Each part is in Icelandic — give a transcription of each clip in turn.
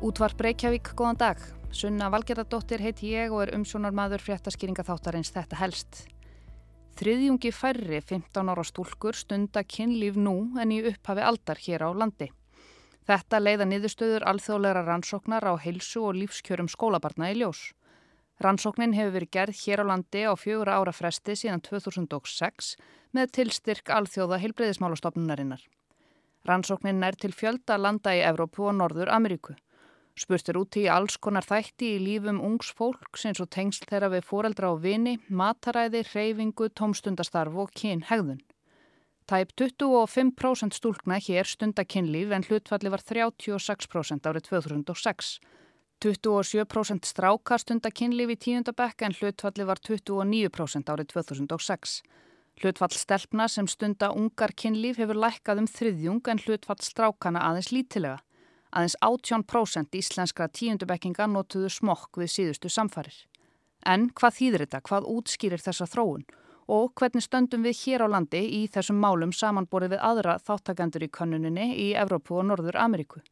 Útvarp Reykjavík, góðan dag. Sunna Valgerðardóttir heiti ég og er umsjónar maður fréttaskýringa þáttarins þetta helst. Þriðjungi færri 15 ára stúlkur stunda kynlíf nú en í upphafi aldar hér á landi. Þetta leiða niðurstöður alþjóðleira rannsóknar á heilsu og lífskjörum skólabarna í ljós. Rannsóknin hefur verið gerð hér á landi á fjögur ára fresti síðan 2006 með tilstyrk alþjóða heilbreyðismálastofnunarinnar. Rannsóknin nær til fjölda landa í Evrópu og Norður Ameríku. Spurt er úti í alls konar þætti í lífum ungs fólk eins og tengsl þeirra við foreldra og vini, mataræði, reyfingu, tómstundastarf og kynhegðun. Tæp 25% stúlkna hér stunda kynlíf en hlutfalli var 36% árið 2006. 27% stráka stunda kynlíf í tíundabekk en hlutfalli var 29% árið 2006. Hlutfall stelpna sem stunda ungar kynlíf hefur lækkað um þriðjung en hlutfall strákana aðeins lítilega. Aðeins 18% íslenskra tíundubekkinga notuðu smokk við síðustu samfarir. En hvað þýðir þetta? Hvað útskýrir þessa þróun? Og hvernig stöndum við hér á landi í þessum málum samanborið við aðra þáttakendur í kannuninni í Evrópu og Norður Ameríku?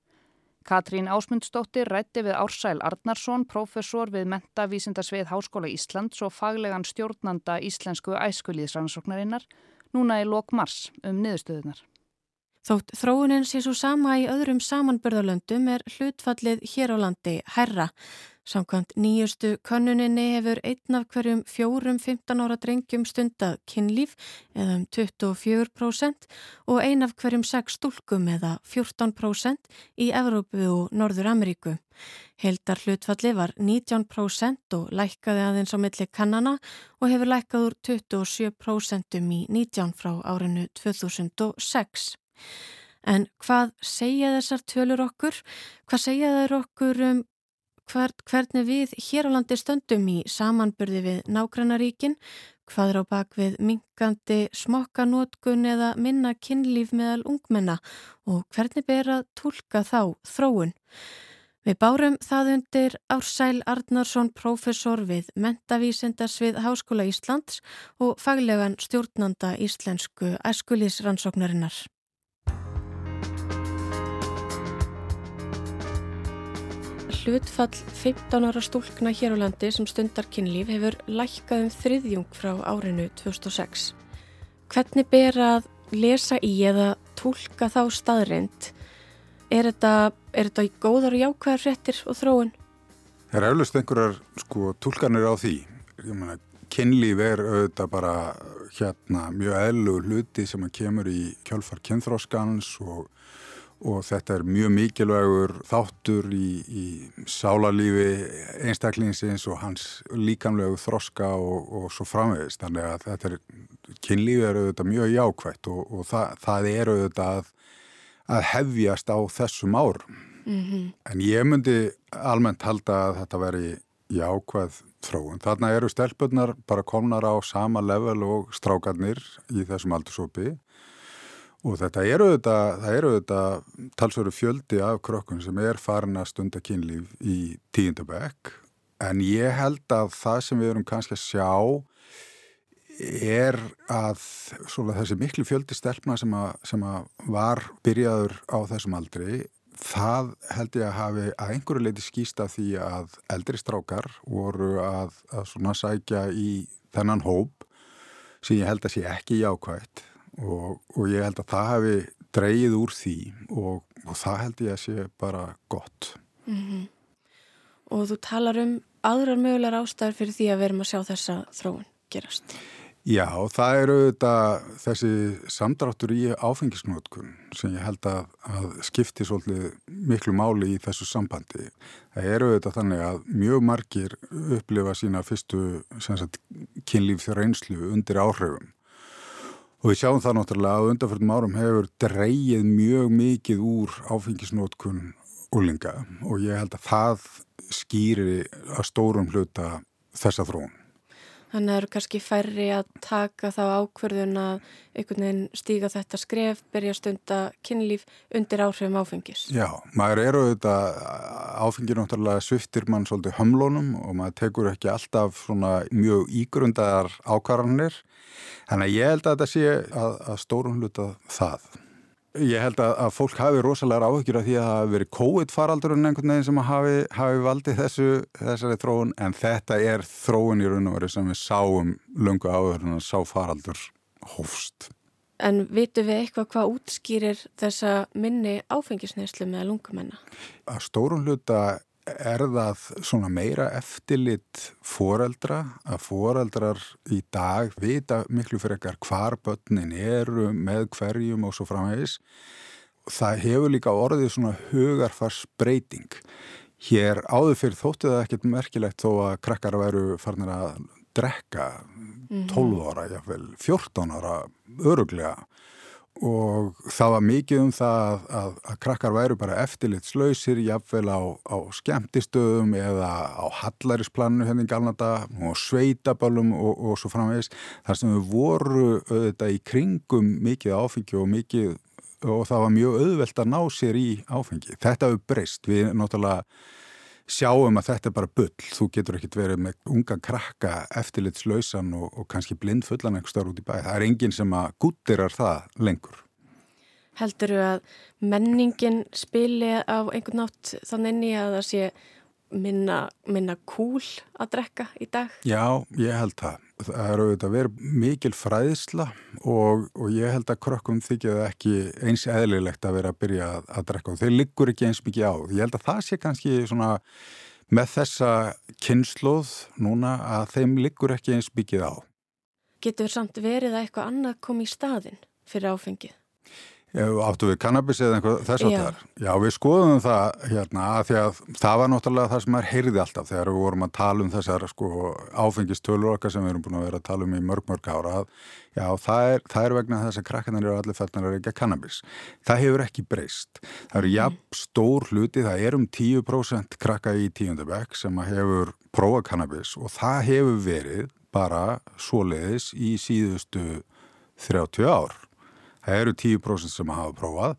Katrín Ásmundsdóttir rætti við Ársæl Arnarsson, professor við Mentavísindasvið Háskóla Íslands og faglegan stjórnanda íslensku æskulíðsrannsóknarinnar núna í lok mars um niðurstöðunar. Þótt þróunin sé svo sama í öðrum samanbörðalöndum er hlutfallið hér á landi herra. Samkvæmt nýjustu könnuninni hefur einn af hverjum fjórum 15 ára drengjum stundað kynlíf eða um 24% og ein af hverjum 6 stúlkum eða 14% í Evrópu og Norður Ameríku. Heldar hlutfalli var 19% og lækkaði aðeins á milli kannana og hefur lækkað úr 27% í 19 frá árinu 2006. En hvað segja þessar tölur okkur? Hvað segja þær okkur um hver, hvernig við hér á landi stöndum í samanburði við nágrannaríkin, hvað er á bakvið minkandi smokkanótkun eða minna kynlíf meðal ungmenna og hvernig ber að tólka þá þróun. Við bárum það undir Ársæl Arnarsson, professor við Mentavísindars við Háskóla Íslands og faglegan stjórnanda íslensku æskulísrannsóknarinnar. Hlutfall 15 ára stúlkna hér á landi sem stundar kynlíf hefur lækkað um þriðjung frá árinu 2006. Hvernig ber að lesa í eða tólka þá staðrind? Er þetta, er þetta í góðar og jákvæðar frettir og þróun? Það er eflust einhverjar sko, tólkanir á því. Mena, kynlíf er auðvitað bara hérna, mjög eðlu hluti sem kemur í kjálfar kynþróskans og og þetta er mjög mikilvægur þáttur í, í sálarlífi einstaklingsins og hans líkamlegu þroska og, og svo framvegist. Þannig að þetta er, kynlífi er auðvitað mjög jákvægt og, og það, það er auðvitað að, að hefjast á þessum árum. Mm -hmm. En ég myndi almennt halda að þetta veri jákvæð þróun. Þarna eru stelpunar bara komnar á sama level og strákarnir í þessum aldursópi Og þetta eru auðvitað talsveru fjöldi af krökkun sem er farin að stunda kynlíf í tíundabæk en ég held að það sem við erum kannski að sjá er að þessi miklu fjöldi stelpna sem, að, sem að var byrjaður á þessum aldri það held ég að hafi að einhverju leiti skýsta því að eldri strákar voru að, að svona sækja í þennan hóp sem ég held að sé ekki jákvægt og, og ég held að það hefði dreyið úr því og, og það held ég að sé bara gott. Mm -hmm. Og þú talar um aðrar mögulegar ástæður fyrir því að verum að sjá þessa þróun gerast. Já, það eru þetta þessi samdráttur í áfengisnótkun sem ég held að, að skipti svolítið miklu máli í þessu sambandi. Það eru þetta þannig að mjög margir upplifa sína fyrstu kynlíf reynslu undir áhrifum Og við sjáum það náttúrulega að undanfjörðum árum hefur dreyið mjög mikið úr áfengisnótkun úlinga og ég held að það skýri að stórum hluta þessa þróun. Þannig að það eru kannski færri að taka þá ákverðun að einhvern veginn stíga þetta skref, berja stunda kynlíf undir áhrifum áfengis. Já, maður eru auðvitað, áfengir náttúrulega sviftir mann svolítið hömlónum og maður tekur ekki alltaf svona mjög ígrundar ákvarðanir. Þannig að ég held að þetta sé að, að stórum hluta það. Ég held að, að fólk hafi rosalega áhugir af því að það hafi verið COVID-faraldurinn einhvern veginn sem hafi, hafi valdið þessu, þessari þróun en þetta er þróun í raun og verið sem við sáum lungu áður en sá faraldur hófst. En vitu við eitthvað hvað útskýrir þessa minni áfengisneislu með lungumenna? Að stórum hluta er það svona meira eftirlit foreldra að foreldrar í dag vita miklu fyrir ekkar hvar börnin eru með hverjum og svo framhegis. Það hefur líka orðið svona hugarfars breyting. Hér áður fyrir þóttið það ekkert merkilegt þó að krakkar veru farnir að drekka 12 ára, jáfnvel 14 ára öruglega og það var mikið um það að, að, að krakkar væru bara eftirlitslausir jafnvel á, á skemmtistöðum eða á hallarisplanu henni hérna galnata og sveitaballum og, og svo framvegis þar sem við voru auðvitað í kringum mikið áfengi og mikið og það var mjög auðvelt að ná sér í áfengi. Þetta hefur breyst, við náttúrulega sjáum að þetta er bara bull, þú getur ekkert verið með unga krakka eftirlitslausan og, og kannski blind fullan einhver starf út í bæ. Það er enginn sem að gúttirar það lengur. Heldur þú að menningin spili á einhvern nátt þannig að það sé minna, minna kúl að drekka í dag? Já, ég held það það eru auðvitað verið mikil fræðisla og, og ég held að krökkum þykjaði ekki eins eðlilegt að vera að byrja að, að drekka og þeir liggur ekki eins mikið á. Ég held að það sé kannski svona með þessa kynnslóð núna að þeim liggur ekki eins mikið á. Getur samt verið að eitthvað annað kom í staðin fyrir áfengið? Áttu við kannabis eða einhver þess að það er? Já, við skoðum það hérna að því að það var náttúrulega það sem er heyrði alltaf þegar við vorum að tala um þessar sko, áfengistölur okkar sem við erum búin að vera að tala um í mörg mörg ára að já, það er, það er vegna þess að krakkarnir eru allir fellnar að reykja kannabis. Það hefur ekki breyst. Það eru jafn stór hluti, það er um 10% krakka í tíundabæk sem hefur prófa kannabis og það hefur verið bara svoleiðis í síðustu 30 ár það eru 10% sem hafa prófað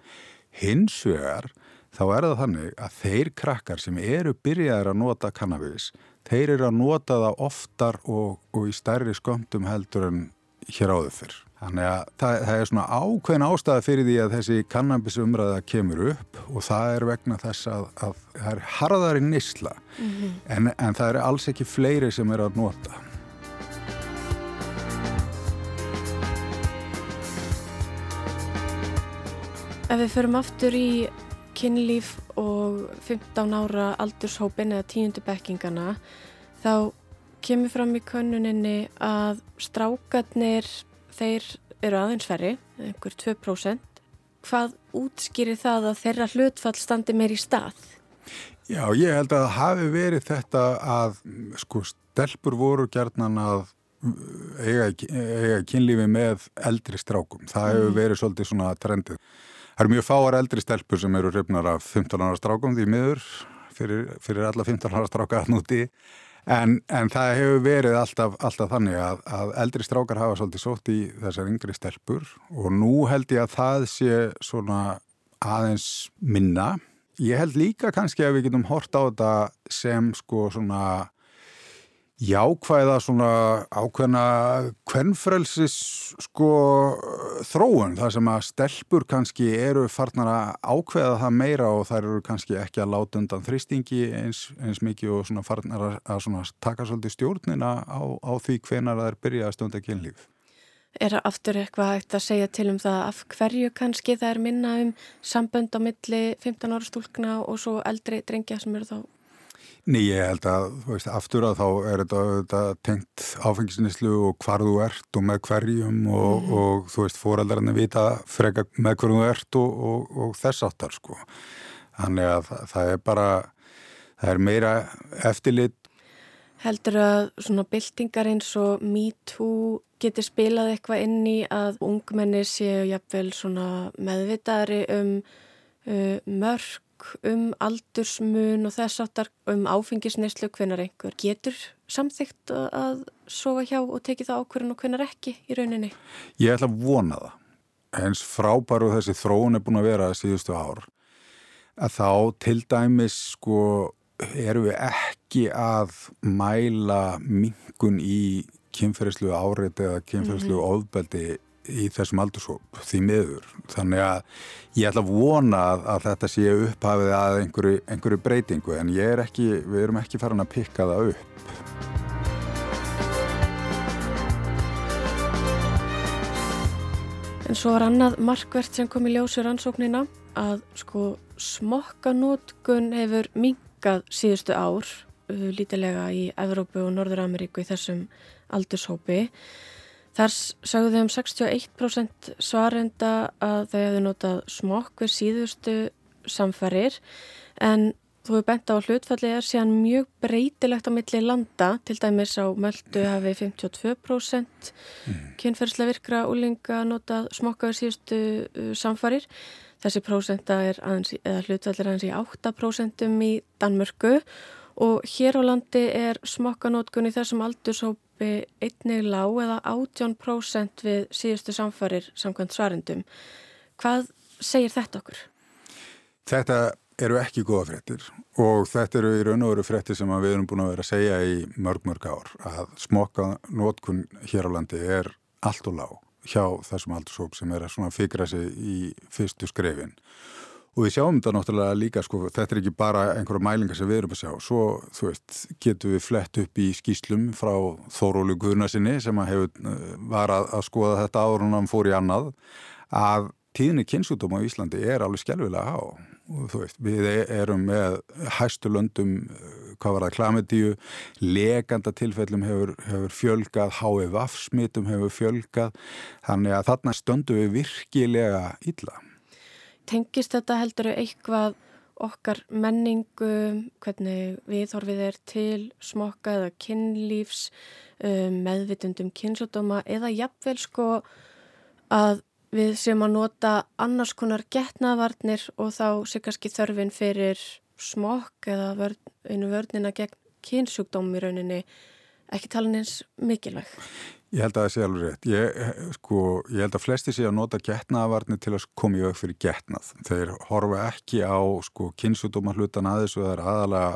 hins vegar þá er það þannig að þeir krakkar sem eru byrjaðir að nota kannabis þeir eru að nota það oftar og, og í stærri skömmtum heldur en hér áður fyrr. Þannig að það, það er svona ákveðin ástæða fyrir því að þessi kannabisumræða kemur upp og það er vegna þess að, að það er harðari nýsla mm -hmm. en, en það er alls ekki fleiri sem eru að nota. Ef við förum aftur í kynlíf og 15 ára aldurshópin eða tíundubekkingarna þá kemur fram í könnuninni að strákarnir þeir eru aðeins ferri, einhver 2%. Hvað útskýrir það að þeirra hlutfall standi meir í stað? Já, ég held að hafi verið þetta að sko stelpur voru gerðnan að eiga, eiga kynlífi með eldri strákum. Það hefur mm. verið svolítið svona trendið. Það eru mjög fáar eldri stelpur sem eru hrifnar af 15 ára strákum því miður fyrir, fyrir alla 15 ára stráka núti en, en það hefur verið alltaf, alltaf þannig að, að eldri strákar hafa svolítið sótt í þessar yngri stelpur og nú held ég að það sé svona aðeins minna. Ég held líka kannski að við getum hort á þetta sem sko svona jákvæða svona ákveðna kvennfrelsis sko þróun þar sem að stelpur kannski eru farnar að ákveða það meira og þær eru kannski ekki að láta undan þrýstingi eins, eins mikið og svona farnar að, að svona taka svolítið stjórnina á, á því hvenar það er byrjað að stunda kynlíf. Er það aftur eitthvað hægt að segja til um það af hverju kannski það er minna um sambönd á milli 15 ára stúlkna og svo eldri drengja sem eru þá Ný, ég held að, þú veist, aftur að þá er þetta, þetta tengt áfengisnislu og hvar þú ert og með hverjum og, mm. og, og þú veist, fóraldarinn vita freka með hverjum þú ert og, og þess áttar, sko. Þannig að það, það er bara, það er meira eftirlit. Heldur að svona byltingar eins og MeToo getur spilað eitthvað inn í að ungmenni séu jafnvel svona meðvitaðri um uh, mörg um aldursmun og þess aftar um áfengisneislu hvenar einhver getur samþygt að soga hjá og teki það ákverðin og hvenar ekki í rauninni? Ég ætla að vona það. Hens frábæru þessi þróun er búin að vera síðustu ár að þá til dæmis sko eru við ekki að mæla mingun í kynferðslu árið eða kynferðslu mm -hmm. ofbeldi í þessum aldursóp því miður. Þannig að ég ætla að vona að, að þetta sé upphafið að einhverju, einhverju breytingu en er ekki, við erum ekki farin að pikka það upp. En svo var annað markvert sem kom í ljósur ansóknina að sko smokkanótkun hefur mingað síðustu ár lítilega í Evrópu og Norður-Ameríku í þessum aldurshópi. Þar sagðu um 61% svarenda að þau hefðu notað smokk við síðustu samfarir en þú hefur bent á að hlutfallið er síðan mjög breytilegt á milli landa, til dæmis á Möldu hafi 52% mm. kynferðslega virkra úlinga notað smokk við síðustu uh, samfarir. Þessi prósenta er aðeins, eða hlutfallir aðeins í 8% í Danmörku og hér á landi er smokkanótkun í þessum aldurshóp uppi einnig lág eða 18% við síðustu samfarir samkvæmt svarendum. Hvað segir þetta okkur? Þetta eru ekki góða frettir og þetta eru í raun og veru frettir sem við erum búin að vera að segja í mörg mörg ár að smokka nótkun hér á landi er allt og lág hjá þessum aldursóp sem er að fikra sig í fyrstu skrefin Og við sjáum þetta náttúrulega líka, sko, þetta er ekki bara einhverja mælingar sem við erum að sjá. Svo, þú veist, getum við flett upp í skýslum frá Þórólu Guðnarsinni sem hefur, eh, var að, að skoða þetta hann fór í annað, að tíðinni kynnsjúdóma á Íslandi er alveg skjálfilega há. Og, veist, við erum með hæstu löndum, eh, hvað var það, klamidíu, leganda tilfellum hefur, hefur fjölgað, HVF smitum hefur fjölgað, þannig að þarna stöndu við virkilega illa tengist þetta heldur eitthvað okkar menningu, hvernig viðhorfið er til smokka eða kynlífs, um, meðvitundum kynnsjóttoma eða jafnvel sko að við sem að nota annars konar getnavarnir og þá sé kannski þörfin fyrir smokk eða vörn, einu vörnina gegn kynnsjúkdóm í rauninni ekki talin eins mikilvæg. Ég held að það sé alveg rétt. Ég, sko, ég held að flesti sé að nota getnaðavarnir til að koma í auk fyrir getnað. Þeir horfa ekki á sko, kynnsjúdóma hlutan aðeins og það er aðalega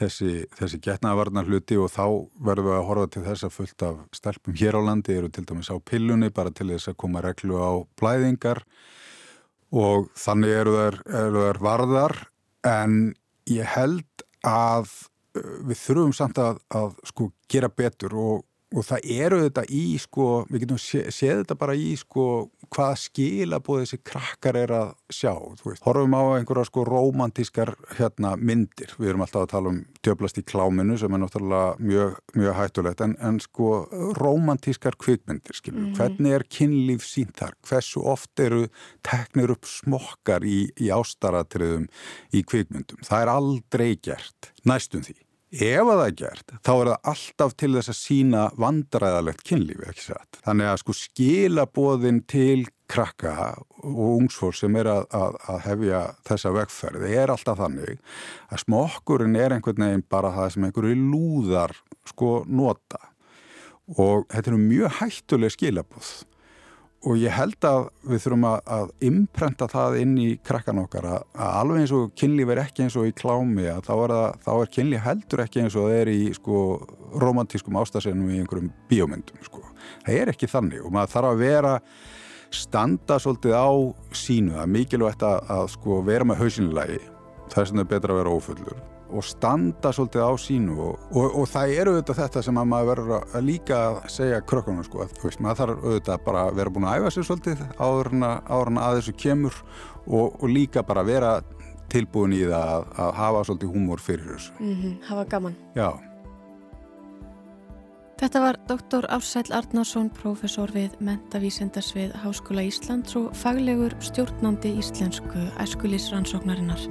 þessi, þessi getnaðavarnar hluti og þá verðum við að horfa til þess að fullt af stelpum hér á landi eru til dæmis á pillunni bara til þess að koma reglu á blæðingar og þannig eru þær, eru þær varðar en ég held að uh, við þurfum samt að, að sko, gera betur og og það eru þetta í sko, við getum sé, séð þetta bara í sko hvaða skilabóð þessi krakkar er að sjá, þú veist, horfum á einhverja sko romantískar hérna myndir, við erum alltaf að tala um djöblast í kláminu sem er náttúrulega mjög, mjög hættulegt, en, en sko romantískar kvikmyndir, skilur, mm. -hmm. hvernig er kynlíf sínt þar, hversu oft eru teknir upp smokkar í, í ástaratriðum í kvikmyndum, það er aldrei gert, næstum því Ef að það er gert, þá er það alltaf til þess að sína vandræðalegt kynlífi, ekki satt. Þannig að sko skilabóðin til krakka og ungsfólk sem er að, að, að hefja þessa vegferði er alltaf þannig að smokkurinn er einhvern veginn bara það sem einhverju lúðar sko nota og þetta eru mjög hættuleg skilabóð og ég held að við þurfum að, að imprenta það inn í krakkan okkar að, að alveg eins og kynlíf er ekki eins og í klámi að þá er, að, þá er kynlíf heldur ekki eins og það er í sko romantískum ástasenum í einhverjum bíómyndum sko. það er ekki þannig og maður þarf að vera standa svolítið á sínu er mikilvægt að sko vera með hausinlegi er sem er betra að vera ófullur og standa svolítið á sínu og, og, og það eru auðvitað þetta sem að maður verður að líka segja krökkunum sko, að, veist, maður þarf auðvitað bara að vera búin að æfa sér svolítið áður en að þessu kemur og, og líka bara vera tilbúin í það að, að hafa svolítið húmor fyrir þessu. Mm -hmm, hafa gaman. Já. Þetta var doktor Ársæl Arnarsson, professor við Mentavísendasvið Háskóla Íslands og faglegur stjórnandi íslensku æskulisrannsóknarinnar.